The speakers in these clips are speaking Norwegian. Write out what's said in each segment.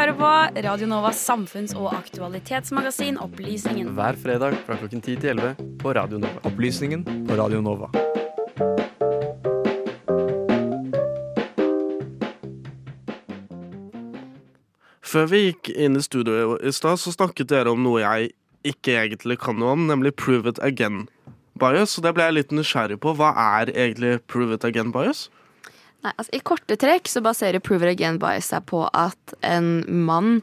hører på Radio Novas samfunns- og aktualitetsmagasin Opplysningen. Hver fredag fra klokken 10 til 11 på Radio Nova. Opplysningen på Radio Nova. Før vi gikk inn i studio i stad, så snakket dere om noe jeg ikke egentlig kan noe om, nemlig prove it again bias. Og det ble jeg litt nysgjerrig på. Hva er egentlig prove it again bias? Nei, altså I korte trekk så baserer prove it again bias seg på at en mann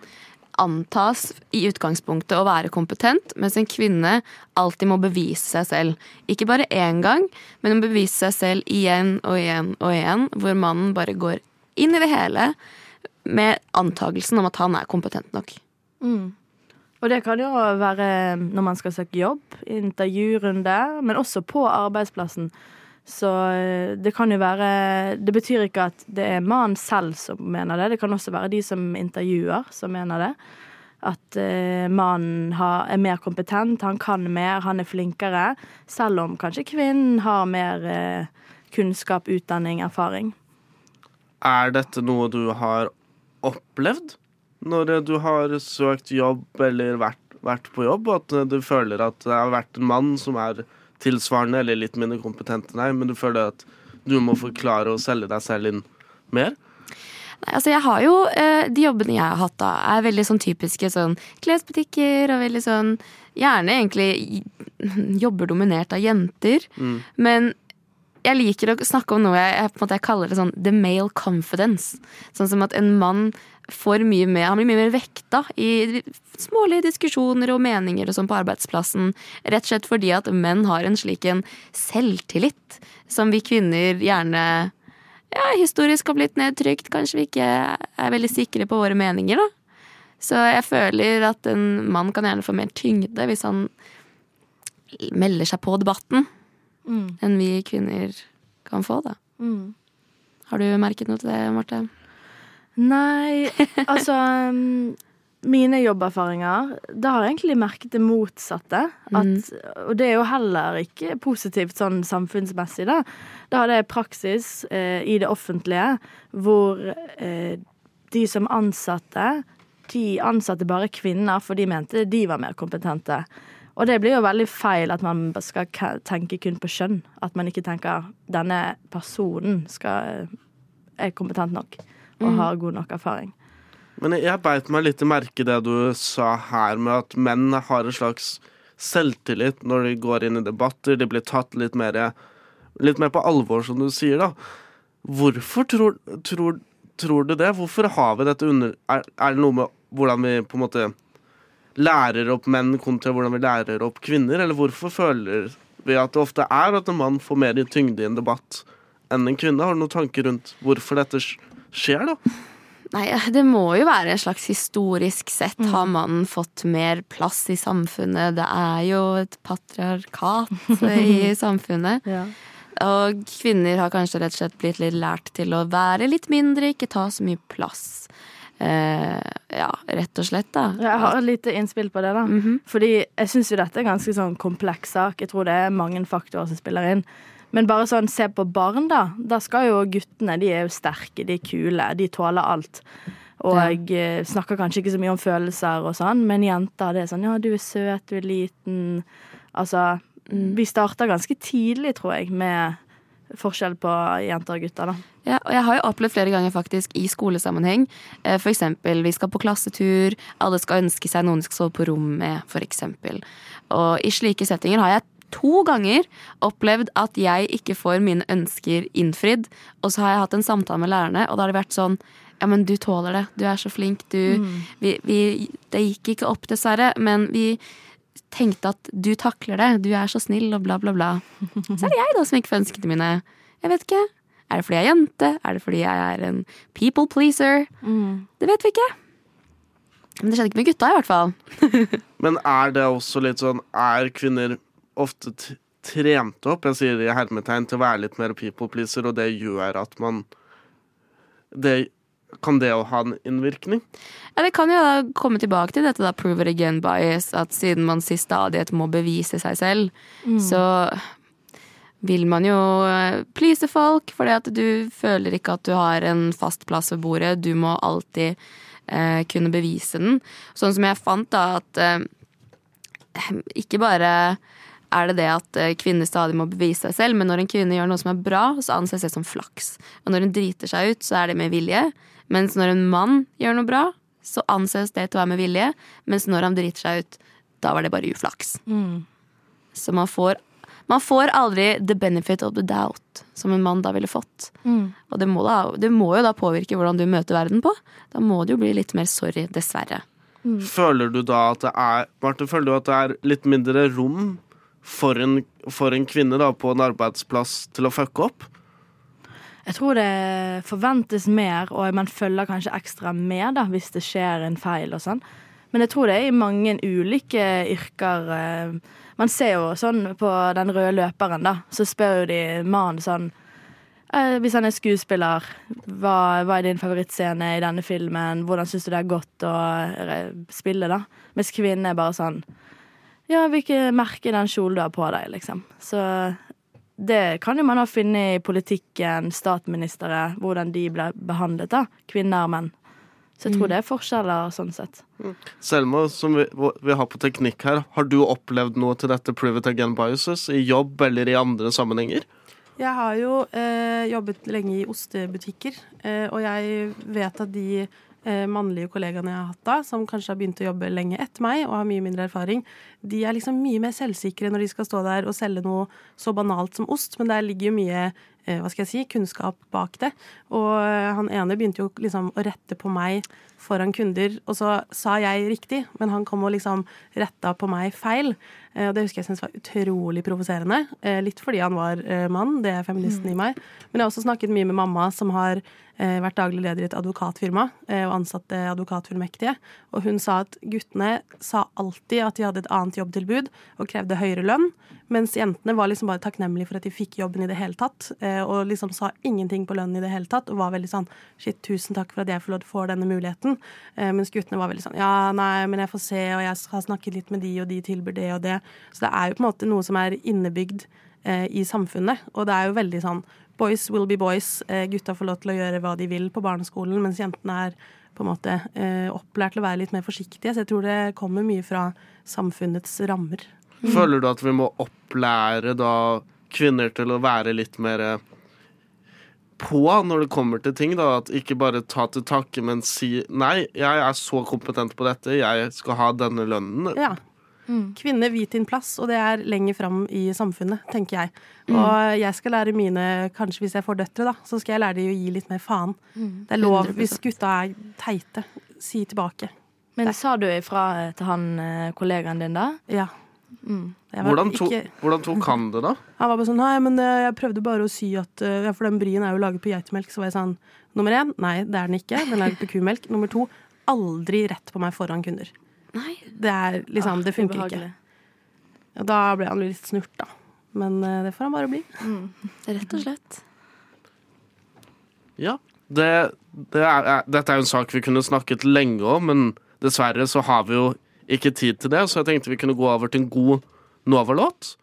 antas i utgangspunktet å være kompetent, mens en kvinne alltid må bevise seg selv. Ikke bare én gang, men hun bevise seg selv igjen og igjen og igjen, hvor mannen bare går inn i det hele med antagelsen om at han er kompetent nok. Mm. Og det kan jo være når man skal søke jobb, intervjurunde, men også på arbeidsplassen. Så eh, det kan jo være Det betyr ikke at det er mannen selv som mener det. Det kan også være de som intervjuer, som mener det. At uh, mannen er mer kompetent, han kan mer, han er flinkere. Selv om kanskje kvinnen har mer uh, kunnskap, utdanning, erfaring. Er dette noe du har opplevd når du har søkt jobb eller vært, vært på jobb, og at du føler at det har vært en mann som er tilsvarende eller litt mindre kompetent enn deg, men du føler at du må forklare og selge deg selv inn mer? Nei, altså jeg har jo, eh, De jobbene jeg har hatt da, er veldig sånn typiske sånn klesbutikker og veldig sånn Gjerne egentlig jobber dominert av jenter. Mm. Men jeg liker å snakke om noe jeg, jeg, måte, jeg, kaller det sånn the male confidence. Sånn som at en mann får mye mer, han blir mye mer vekta i smålige diskusjoner og meninger og sånn på arbeidsplassen. Rett og slett fordi at menn har en slik en selvtillit som vi kvinner gjerne ja, historisk har blitt nedtrykt. Kanskje vi ikke er veldig sikre på våre meninger, da. Så jeg føler at en mann kan gjerne få mer tyngde hvis han melder seg på debatten, mm. enn vi kvinner kan få, da. Mm. Har du merket noe til det, Marte? Nei, altså um, Mine jobberfaringer, da har jeg egentlig merket det motsatte. At, mm. Og det er jo heller ikke positivt sånn samfunnsmessig, da. Da hadde jeg praksis eh, i det offentlige hvor eh, de som ansatte, de ansatte bare kvinner, for de mente de var mer kompetente. Og det blir jo veldig feil at man skal tenke kun på kjønn. At man ikke tenker denne personen skal, er kompetent nok og mm. har god nok erfaring. Men jeg beit meg litt i merke det du sa her med at menn har en slags selvtillit når de går inn i debatter. De blir tatt litt mer, litt mer på alvor, som du sier, da. Hvorfor tror, tror, tror du det? Hvorfor har vi dette under er, er, det noe med hvordan vi på en måte lærer opp menn kontra hvordan vi lærer opp kvinner? Eller hvorfor føler vi at det ofte er at en mann får mer tyngde i en debatt enn en kvinne? Har du noen tanker rundt hvorfor dette skjer, da? Nei, det må jo være en slags historisk sett. Mm. Har mannen fått mer plass i samfunnet? Det er jo et patriarkat i samfunnet. ja. Og kvinner har kanskje rett og slett blitt litt lært til å være litt mindre, ikke ta så mye plass. Eh, ja, rett og slett, da. Jeg har et lite innspill på det, da. Mm -hmm. Fordi jeg syns jo dette er en ganske sånn kompleks sak. Jeg tror det er mange faktorer som spiller inn. Men bare sånn, se på barn, da. Da skal jo guttene De er jo sterke, de er kule, de tåler alt. Og ja. Eh, snakker kanskje ikke så mye om følelser og sånn, men jenter, det er sånn Ja, du er søt, du er liten. Altså mm. Vi starter ganske tidlig, tror jeg, med forskjell på jenter og gutter, da. Ja, og jeg har jo opplevd flere ganger faktisk i skolesammenheng. F.eks. for eksempel vi skal på klassetur, alle skal ønske seg noen de skal sove på rom med, eksempel. Og i slike settinger har jeg to ganger opplevd at jeg ikke får mine ønsker innfridd. Og så har jeg hatt en samtale med lærerne, og da har det vært sånn Ja, men du tåler det. Du er så flink. Du mm. vi, vi, Det gikk ikke opp, dessverre, men vi tenkte at du takler det. Du er så snill, og bla, bla, bla. Så er det jeg da som ikke får ønskene mine. Jeg vet ikke. Er det fordi jeg er jente? Er det fordi jeg er en people pleaser? Mm. Det vet vi ikke. Men det skjedde ikke med gutta, i hvert fall. Men er det også litt sånn Er kvinner ofte trent opp, jeg sier det i hermetegn, til å være litt mer people pleaser, og det gjør at man det, Kan det jo ha en innvirkning? Ja, Det kan jo da komme tilbake til dette da prove it again bias, at siden man til stadighet må bevise seg selv, mm. så vil man jo eh, please folk, fordi at du føler ikke at du har en fast plass ved bordet. Du må alltid eh, kunne bevise den. Sånn som jeg fant, da, at eh, ikke bare er det det at eh, kvinner stadig må bevise seg selv, men når en kvinne gjør noe som er bra, så anses det som flaks. Og når hun driter seg ut, så er det med vilje. Mens når en mann gjør noe bra, så anses det til å være med vilje. Mens når han driter seg ut, da var det bare uflaks. Så man får, man får aldri the benefit of the doubt, som en mann da ville fått. Og det må, da, det må jo da påvirke hvordan du møter verden på. Da må det jo bli litt mer sorry, dessverre. Føler du da at det er Martin, føler du at det er litt mindre rom for en, for en kvinne da på en arbeidsplass til å fucke opp? Jeg tror det forventes mer, og man følger kanskje ekstra med da, hvis det skjer en feil og sånn. Men jeg tror det er i mange ulike yrker. eh, Man ser jo sånn på den røde løperen, da, så spør jo de mannen sånn eh, Hvis han er skuespiller, hva, hva er din favorittscene i denne filmen? Hvordan syns du det er godt å eh, spille, da? Mens kvinnen er bare sånn Ja, hvilke merker den kjolen du har på deg, liksom. Så det kan jo man ha funnet i politikken, statsministre, hvordan de ble behandlet, da. Kvinner og menn. Så jeg tror det er forskjeller sånn sett. Selma, som vi, vi har på teknikk her, har du opplevd noe til dette private again biases i jobb eller i andre sammenhenger? Jeg har jo eh, jobbet lenge i ostebutikker, eh, og jeg vet at de mannlige kollegaene jeg har hatt da, som kanskje har begynt å jobbe lenge etter meg og har mye mindre erfaring, de er liksom mye mer selvsikre når de skal stå der og selge noe så banalt som ost, men der ligger jo mye eh, hva skal jeg si, kunnskap bak det. Og eh, han ene begynte jo liksom å rette på meg foran kunder, og så sa jeg riktig, men han kom og liksom retta på meg feil. Eh, Og det husker jeg syntes var utrolig provoserende. eh, Litt fordi han var eh, mann, det er feministen i meg. Men jeg har også snakket mye med mamma, som har eh, vært daglig leder i et advokatfirma eh, og ansatte advokatfullmektige. Og hun sa at guttene sa alltid at de hadde et annet jobbtilbud og krevde høyere lønn. Mens jentene var liksom bare takknemlige for at de fikk jobben i det hele tatt. eh, Og liksom sa ingenting på lønnen i det hele tatt. Og var veldig sånn Shit, tusen takk for at jeg får lov til å få denne muligheten. Eh, Mens guttene var veldig sånn Ja, nei, men jeg får se, og jeg har snakket litt med de, og de tilbyr det og det. Så det er jo på en måte noe som er innebygd eh, i samfunnet. Og det er jo veldig sånn Boys will be boys. Gutta får lov til å gjøre hva de vil på barneskolen, mens jentene er på en måte eh, opplært til å være litt mer forsiktige. Så jeg tror det kommer mye fra samfunnets rammer. Føler du at vi må opplære da kvinner til å være litt mer eh, på når det kommer til ting? da At ikke bare ta til takke, men si nei, jeg er så kompetent på dette, jeg skal ha denne lønnen. Ja. Kvinner, vit din plass, og det er lenger fram i samfunnet, tenker jeg. Og jeg skal lære mine, kanskje hvis jeg får døtre, da, så skal jeg lære de å gi litt mer faen. Det er lov 100%. hvis gutta er teite. Si tilbake. Men sa du ifra til han eh, kollegaen din da? Ja. Mm. Hvordan, to, ikke- hvordan tok han det, da? Han var bare sånn Nei, men eh, jeg prøvde bare å si at eh, Ja, for den bryen er jo laget på geitemelk. Så var jeg sånn Nummer én, nei, det er den ikke. Den er laget på kumelk. Nummer to, aldri rett på meg foran kunder. Nei. Det er liksom Det funker Ubehagelig. ikke. Og da ble han litt snurt, da. Men uh, det får han bare bli. Rett og slett. Ja. Det, det er, er, dette er jo en sak vi kunne snakket lenge om, men dessverre så har vi jo ikke tid til det, så jeg tenkte vi kunne gå over til en god Nova-låt.